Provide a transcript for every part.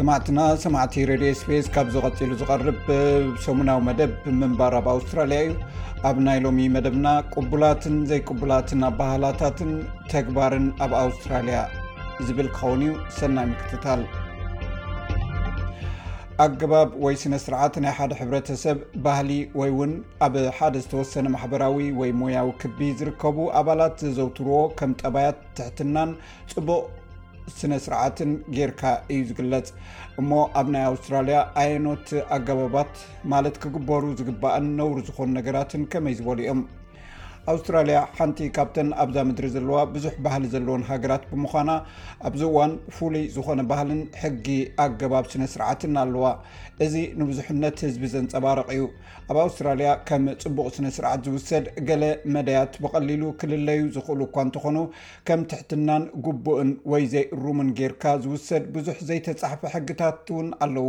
ሰማዕትና ሰማዕቲ ረድዮ ስፔስ ካብ ዝቐፂሉ ዝቐርብ ሰሙናዊ መደብ ምንባር ኣብ ኣውስትራልያ እዩ ኣብ ናይ ሎሚ መደብና ቅቡላትን ዘይቅቡላትን ኣባህላታትን ተግባርን ኣብ ኣውስትራልያ ዝብል ክኸውን እዩ ሰናይ ምክትታል ኣገባብ ወይ ስነ ስርዓት ናይ ሓደ ሕብረተሰብ ባህሊ ወይ ውን ኣብ ሓደ ዝተወሰነ ማሕበራዊ ወይ ሞያዊ ክቢ ዝርከቡ ኣባላት ዘዘውትርዎ ከም ጠባያት ትሕትናን ፅቡቕ ስነ ስርዓትን ጌርካ እዩ ዝግለፅ እሞ ኣብ ናይ ኣውስትራልያ ኣየኖት ኣገባባት ማለት ክግበሩ ዝግባእን ነውር ዝኾኑ ነገራትን ከመይ ዝበሉ እዮም ኣውስትራልያ ሓንቲ ካብተን ኣብዛ ምድሪ ዘለዋ ብዙሕ ባህሊ ዘለዎን ሃገራት ብምዃና ኣብዚ እዋን ፍሉይ ዝኾነ ባህልን ሕጊ ኣገባብ ስነ ስርዓትን ኣለዋ እዚ ንብዙሕነት ህዝቢ ዘንፀባርቕ እዩ ኣብ ኣውስትራልያ ከም ፅቡቕ ስነ ስርዓት ዝውሰድ ገለ መዳያት ብቐሊሉ ክልለዩ ዝኽእሉ እኳ እንተኾኑ ከም ትሕትናን ጉቡእን ወይ ዘይእሩምን ጌርካ ዝውሰድ ብዙሕ ዘይተፃሕፈ ሕግታት እውን ኣለዉ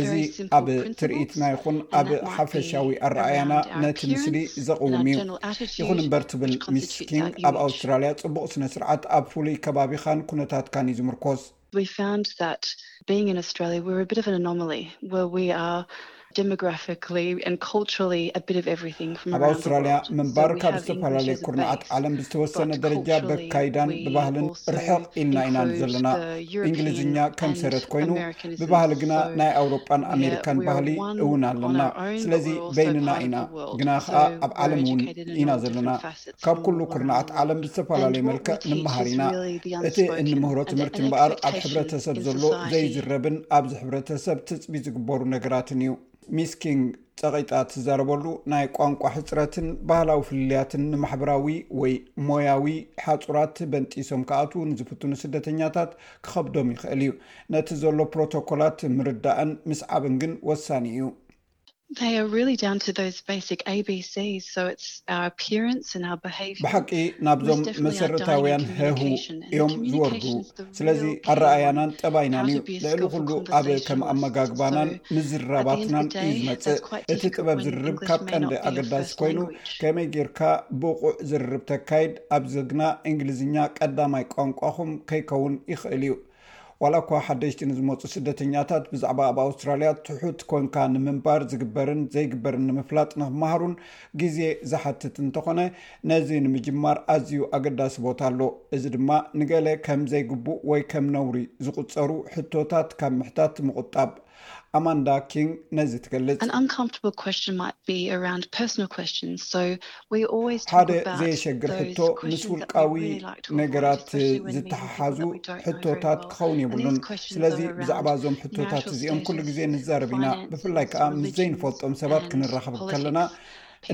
እዚ ኣብ ትርኢትና ይኹን ኣብ ሓፈሻዊ ኣረኣያና ነቲ ምስሊ ዘቕውም እዩ ይኹን እምበር ትብል ሚስስ ኪንግ ኣብ ኣውስትራልያ ፅቡቕ ስነ ስርዓት ኣብ ፍሉይ ከባቢኻን ኩነታትካን እዩ ዝምርኮስ ኣብ ኣውስትራልያ ምንባር ካብ ዝተፈላለዩ ኩርናዓት ዓለም ብዝተወሰነ ደረጃ በካይዳን ብባህልን ርሕቕ ኢልና ኢና ዘለና እንግሊዝኛ ከም ሰረት ኮይኑ ብባህሊ ግና ናይ ኣውሮጳን ኣሜሪካን ባህሊ እውን ኣለና ስለዚ በይንና ኢና ግና ከዓ ኣብ ዓለም እውን ኢና ዘለና ካብ ኩሉ ኩርናዓት ዓለም ብዝተፈላለዩ መልክዕ ንመሃር ኢና እቲ እንምህሮ ትምህርቲ እምበኣር ኣብ ሕብረተሰብ ዘሎ ዘይዝረብን ኣብዚ ሕብረተሰብ ትፅቢ ዝግበሩ ነገራትን እዩ ሚስኪንግ ጸቒጣ ትዛረበሉ ናይ ቋንቋ ሕጽረትን ባህላዊ ፍልልያትን ንማሕበራዊ ወይ ሞያዊ ሓጹራት በንጢሶም ክኣትዉ ንዝፍትኑ ስደተኛታት ክኸብዶም ይኽእል እዩ። ነቲ ዘሎ ፕሮቶኮላት ምርዳእን ምስዓብን ግን ወሳኒ እዩ። ብሓቂ ናብዞም መሰረታውያን ሀሁ እዮም ዝወርዱ። ስለዚ ኣረኣያናን ጠባይናን እዩ ልዕሊ ኩሉ ኣብ ከም ኣመጋግባናን ምዝርራባትናን እዩ ዝመፅእ እቲ ጥበብ ዝርርብ ካብ ቀንዲ ኣገዳሲ ኮይኑ ከመይ ጌርካ ብቑዕ ዝርርብ ተካይድ ኣብዚ ግና እንግሊዝኛ ቀዳማይ ቋንቋኹም ከይከውን ይኽእል እዩ ዋላ እኳ ሓደሽቲ ንዝመፁ ስደተኛታት ብዛዕባ ኣብ ኣውስትራልያ ትሑት ኮንካ ንምንባር ዝግበርን ዘይግበርን ንምፍላጥ ንክመሃሩን ግዜ ዝሓትት እንተኾነ ነዚ ንምጅማር ኣዝዩ ኣገዳሲ ቦታ ኣሎ። እዚ ድማ ንገለ ከም ዘይግቡእ ወይ ከም ነውሪ ዝቑጸሩ ሕቶታት ካብ ምሕታት ምቑጣብ። ኣማንዳ ኪንግ ነዚ ትገልጽ። ሓደ ዘየሸግር ሕቶ ምስ ውልቃዊ ነገራት ዝተሓሓዙ ሕቶታት ክኸውን የብሉን። ስለዚ ብዛዕባ እዞም ሕቶታት እዚኦም ኩሉ ግዜ ንዛረብ ኢና፣ ብፍላይ ከዓ ምስ ዘይንፈልጦም ሰባት ክንራኸብ ከለና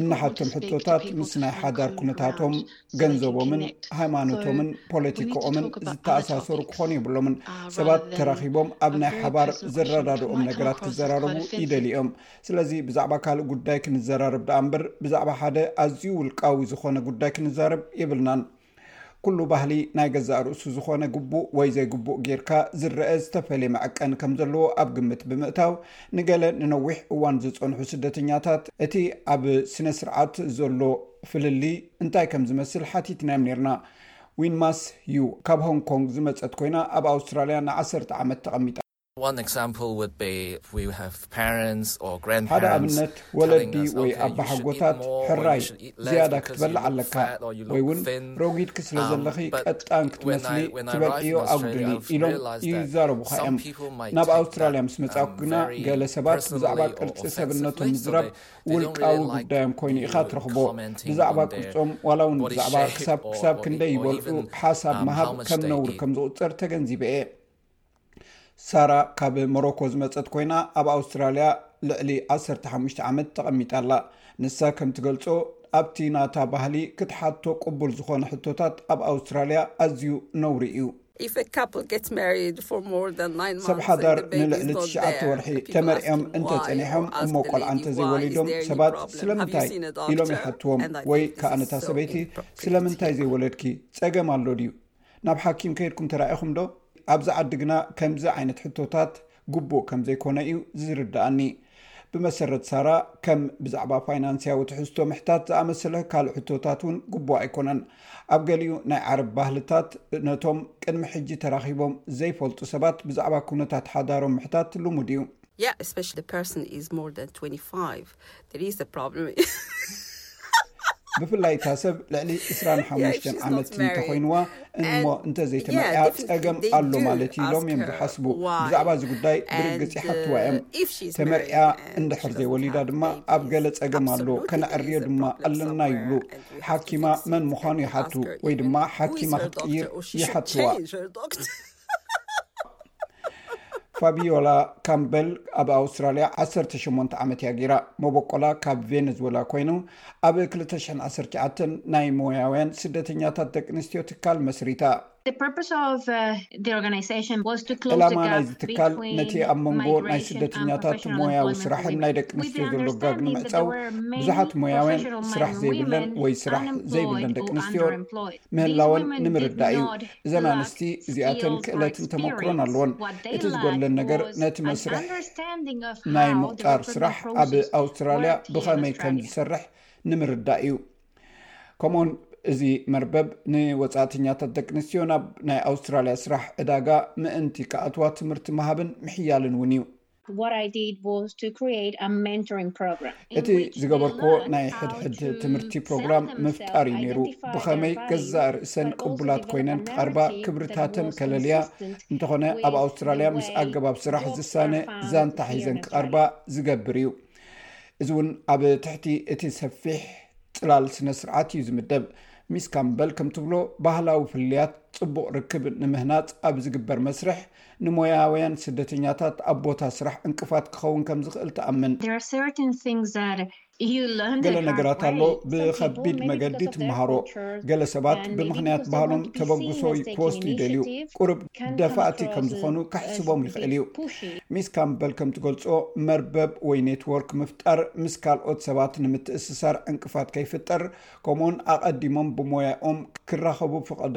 እንሓቶም ሕቶታት ምስ ናይ ሓዳር ኩነታቶም፣ ገንዘቦምን፣ ሃይማኖቶምን፣ ፖለቲካኦምን ዝተኣሳሰሩ ክኾኑ የብሎምን። uh, ሰባት ተራኺቦም ኣብ ናይ ሓባር ዝረዳድኦም ነገራት ክዘራረቡ ይደልዩ እዮም። ስለዚ ብዛዕባ ካልእ ጉዳይ ክንዘራርብ ደኣ እምበር ብዛዕባ ሓደ ኣዝዩ ውልቃዊ ዝኾነ ጉዳይ ክንዛረብ የብልናን። ኩሉ ባህሊ ናይ ገዛእ ርእሱ ዝኾነ ግቡእ ወይ ዘይግቡእ ጌርካ ዝረኣ ዝተፈልየ መዐቀኒ ከም ዘለዎ ኣብ ግምት ብምእታው፣ ንገለ ንነዊሕ እዋን ዝጸንሑ ስደተኛታት እቲ ኣብ ስነ-ስርዓት ዘሎ ፍልልይ እንታይ ከም ዝመስል ሓቲትናዮም ኔርና። ዊን ማስ ዩ፣ ካብ ሆንግ ኮንግ ዝመጸት ኮይና ኣብ ኣውስትራልያ ንዓሰርተ ዓመት ተቐሚጣ። ሓደ ኣብነት፣ ወለዲ ወይ ኣባሓጎታት ሕራይ ዝያዳ ክትበልዕ ኣለካ ወይ ውን ረጒድኪ ስለ ዘለኺ ቀጣን ክትመስሊ ትበልዕዮ ኣጉድሊ ኢሎም ይዛረቡኻ እዮም። ናብ ኣውስትራልያ ምስ መጻእኩ ግና ገለ ሰባት ብዛዕባ ቅርጺ ሰብነቶም ምዝራብ ውልቃዊ ጉዳዮም ኮይኑ ኢኻ ትረኽቦ። ብዛዕባ ቅርጾም ዋላ ውን ብዛዕባ ክሳብ ክሳብ ክንደይ ይበልዑ ሓሳብ ምሃብ ከም ነውሪ ከም ዝቑጸር ተገንዚበ እየ። ሳራ ካብ ሞሮኮ ዝመፀት ኮይና ኣብ ኣውስትራሊያ ልዕሊ ዓሰርተ ሓሙሽተ ዓመት ተቐሚጣ ኣላ። ንሳ ከም ትገልፆ ኣብቲ ናታ ባህሊ ክትሓቶ ቅቡል ዝኾነ ሕቶታት ኣብ ኣውስትራሊያ ኣዝዩ ነውሪ እዩ። ሰብ ሓዳር ንልዕሊ ትሽዓተ ወርሒ ተመርዕዮም እንተፀኒሖም እሞ ቆልዓ እንተዘይወሊዶም ሰባት ስለምንታይ ኢሎም ይሓትዎም ወይ ከዓ ነታ ሰበይቲ ስለምንታይ ዘይወለድኪ ፀገም ኣሎ ድዩ? ናብ ሓኪም ከይድኩም ተራኢኹም ዶ? ኣብዚ ዓዲ ግና ከምዚ ዓይነት ሕቶታት ግቡእ ከም ዘይኮነ እዩ ዝርድኣኒ። ብመሰረት ሳራ፣ ከም ብዛዕባ ፋይናንስያዊ ትሕዝቶ ምሕታት ዝኣመሰለ ካልእ ሕቶታት እውን ግቡእ ኣይኮነን። ኣብ ገሊኡ ናይ ዓረብ ባህልታት፣ ነቶም ቅድሚ ሕጂ ተራኺቦም ዘይፈልጡ ሰባት ብዛዕባ ኵነታት ሓዳሮም ምሕታት ልሙድ እዩ። Yeah, especially the person is more than twenty five. ብፍላይ እታ ሰብ ልዕሊ 25 ዓመት እንተኮይንዋ እሞ እንተዘይተመርያ ፀገም ኣሎ ማለት እዩ ኢሎም እዮም ዝሓስቡ ብዛዕባ እዚ ጉዳይ ብርግፅ ይሓትዋ እዮም ተመርያ እንድሕር ዘይወሊዳ ድማ ኣብ ገለ ፀገም ኣሎ ከነዕርዮ ድማ ኣለና ይብሉ ሓኪማ መን ምዃኑ ይሓቱ ወይ ድማ ሓኪማ ክትቅይር ይሓትዋ ፋቢዮላ ካምበል ኣብ ኣውስትራልያ 18 ዓመት እያ ገይራ መበቆላ ካብ ቬነዝወላ ኮይኑ ኣብ 219 ናይ ሞያውያን ስደተኛታት ደቂ ኣንስትዮ ትካል መስሪታ ዕላማ uh, ናይዚ ትካል ነቲ ኣብ መንጎ ናይ ስደተኛታት ሞያዊ ስራሕን ናይ ደቂ ኣንስትዮ ዘሎ ጋግ ንምዕፃው ብዙሓት ሞያውያን ስራሕ ዘይብለን ወይ ስራሕ ዘይብለን ደቂ ኣንስትዮ ምህላወን ንምርዳእ እዩ እዘን ኣንስቲ እዚኣተን ክእለትን ተመክሮን ኣለዎን እቲ ዝጎድለን ነገር ነቲ መስርሕ ናይ ምቁጣር ስራሕ ኣብ ኣውስትራልያ ብኸመይ ከም ዝሰርሕ ንምርዳእ እዩ ከምኡውን እዚ መርበብ ንወፃእተኛታት ደቂ ኣንስትዮ ናብ ናይ ኣውስትራልያ ስራሕ ዕዳጋ ምእንቲ ክኣትዋ ትምህርቲ ምሃብን ምሕያልን እውን እዩ እቲ ዝገበርክዎ ናይ ሕድሕድ ትምህርቲ ፕሮግራም ምፍጣር እዩ ነይሩ ብኸመይ ገዛእ ርእሰን ቅቡላት ኮይነን ክቐርባ ክብርታተን ከለልያ እንተኾነ ኣብ ኣውስትራልያ ምስ ኣገባብ ስራሕ ዝሳነ ዛንታ ሒዘን ክቐርባ ዝገብር እዩ እዚ እውን ኣብ ትሕቲ እቲ ሰፊሕ ፅላል ስነ ስርዓት እዩ ዝምደብ ሚስ ካምበል ከምትብሎ ባህላዊ ፍልያት ፅቡቅ ርክብ ንምህናፅ ኣብ ዝግበር መስርሕ ንሞያውያን ስደተኛታት ኣብ ቦታ ስራሕ ዕንቅፋት ክኸውን ከም ዝኽእል ትኣምን። ገለ ነገራት ኣሎ ብኸቢድ መገዲ ትመሃሮ። ገለ ሰባት ብምኽንያት ባህሎም ተበግሶ ክወስዱ ይደልዩ፣ ቁሩብ ደፋእቲ ከም ዝኾኑ ከሕስቦም ይኽእል እዩ። ሚስ ካምበል ከም ትገልጾ፣ መርበብ ወይ ኔትዎርክ ምፍጣር ምስ ካልኦት ሰባት ንምትእስሳር ዕንቅፋት ከይፍጠር ከምኡውን ኣቐዲሞም ብሞያኦም ክራኸቡ ፍቐዶ።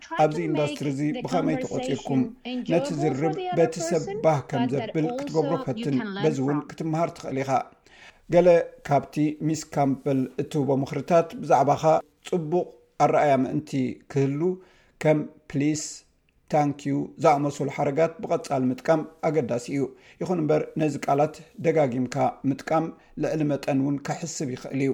ኣብዚ ኢንዳስትሪ እዚ ብኸመይ ተቖጺርኩም ነቲ ዝርርብ በቲ ሰብ ባህ ከም ዘብል ክትገብሮ ፈትን በዚ እውን ክትምሃር ትኽእል ኢኻ ገለ ካብቲ ሚስ ካምበል እትህቦ ምኽርታት ብዛዕባኻ ጽቡቕ ኣረኣያ ምእንቲ ክህሉ ከም ፕሊስ ታንኪዩ ዝኣመሰሉ ሓረጋት ብቐጻሊ ምጥቃም ኣገዳሲ እዩ ይኹን እምበር ነዚ ቃላት ደጋጊምካ ምጥቃም ልዕሊ መጠን እውን ከሕስብ ይኽእል እዩ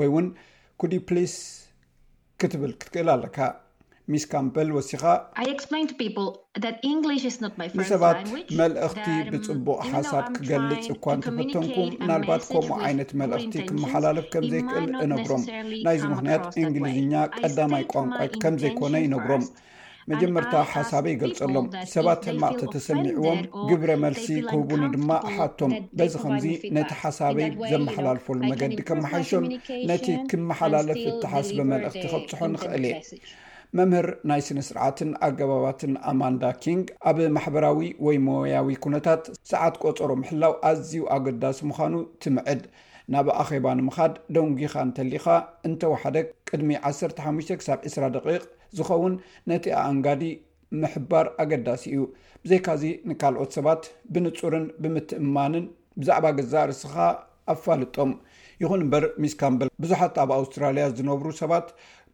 ወይ ውን ኩድ ዩ ፕሊስ ክትብል ክትክእል ኣለካ ሚስ ካምፐል ወሲኻ። ንሰባት መልእኽቲ ብጽቡቕ ሓሳብ ክገልጽ እኳ እንተፈተንኩ ምናልባት ከምኡ ዓይነት መልእኽቲ ክመሓላለፍ ከም ዘይክእል እነግሮም ናይዚ ምኽንያት እንግሊዝኛ ቀዳማይ ቋንቋይ ከም ዘይኮነ ይነግሮም መጀመርታ ሓሳበ ይገልፀሎም ሰባት ሕማቅ ተተሰሚዕዎም ግብረ መልሲ ክህቡኒ ድማ እሓቶም በዚ ከምዚ ነቲ ሓሳበይ ዘመሓላልፈሉ መገዲ ከመሓይሾን ነቲ ክመሓላለፍ እተሓስበ መልእኽቲ ከብፅሖ ንክእል እየ መምህር ናይ ስነ ስርዓትን ኣገባባትን ኣማንዳ ኪንግ ኣብ ማሕበራዊ ወይ ሞያዊ ኩነታት ሰዓት ቆፀሮ ምሕላው ኣዝዩ ኣገዳሲ ምዃኑ ትምዕድ ናብ ኣኼባ ንምኻድ ደንጒኻ እንተሊኻ እንተወሓደ ቅድሚ 15 ክሳብ 20 ደቂቅ ዝኸውን ነቲ ኣኣንጋዲ ምሕባር ኣገዳሲ እዩ። ብዘይካዚ ንካልኦት ሰባት ብንጹርን ብምትእምማንን ብዛዕባ ገዛእ ርስኻ ኣፋልጦም። ይኹን እምበር ሚስ ካምበል ብዙሓት ኣብ ኣውስትራልያ ዝነብሩ ሰባት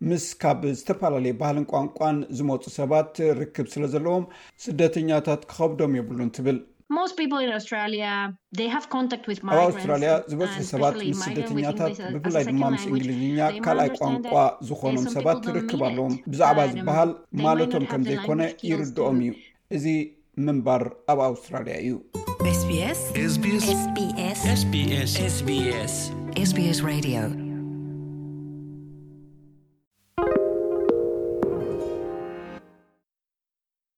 ምስ ካብ ዝተፈላለየ ባህልን ቋንቋን ዝመጹ ሰባት ርክብ ስለዘለዎም ስደተኛታት ክኸብዶም የብሉን ትብል። ኣብ ኣውስትራልያ ዝበዝሑ ሰባት ምስ ስደተኛታት ብፍላይ ድማ ምስ እንግሊዝኛ ካልኣይ ቋንቋ ዝኮኖም ሰባት ርክብ ኣለዎም ብዛዕባ ዝበሃል ማለቶም ከምዘይኮነ ይርድኦም እዩ እዚ ምንባር ኣብ ኣውስትራልያ እዩ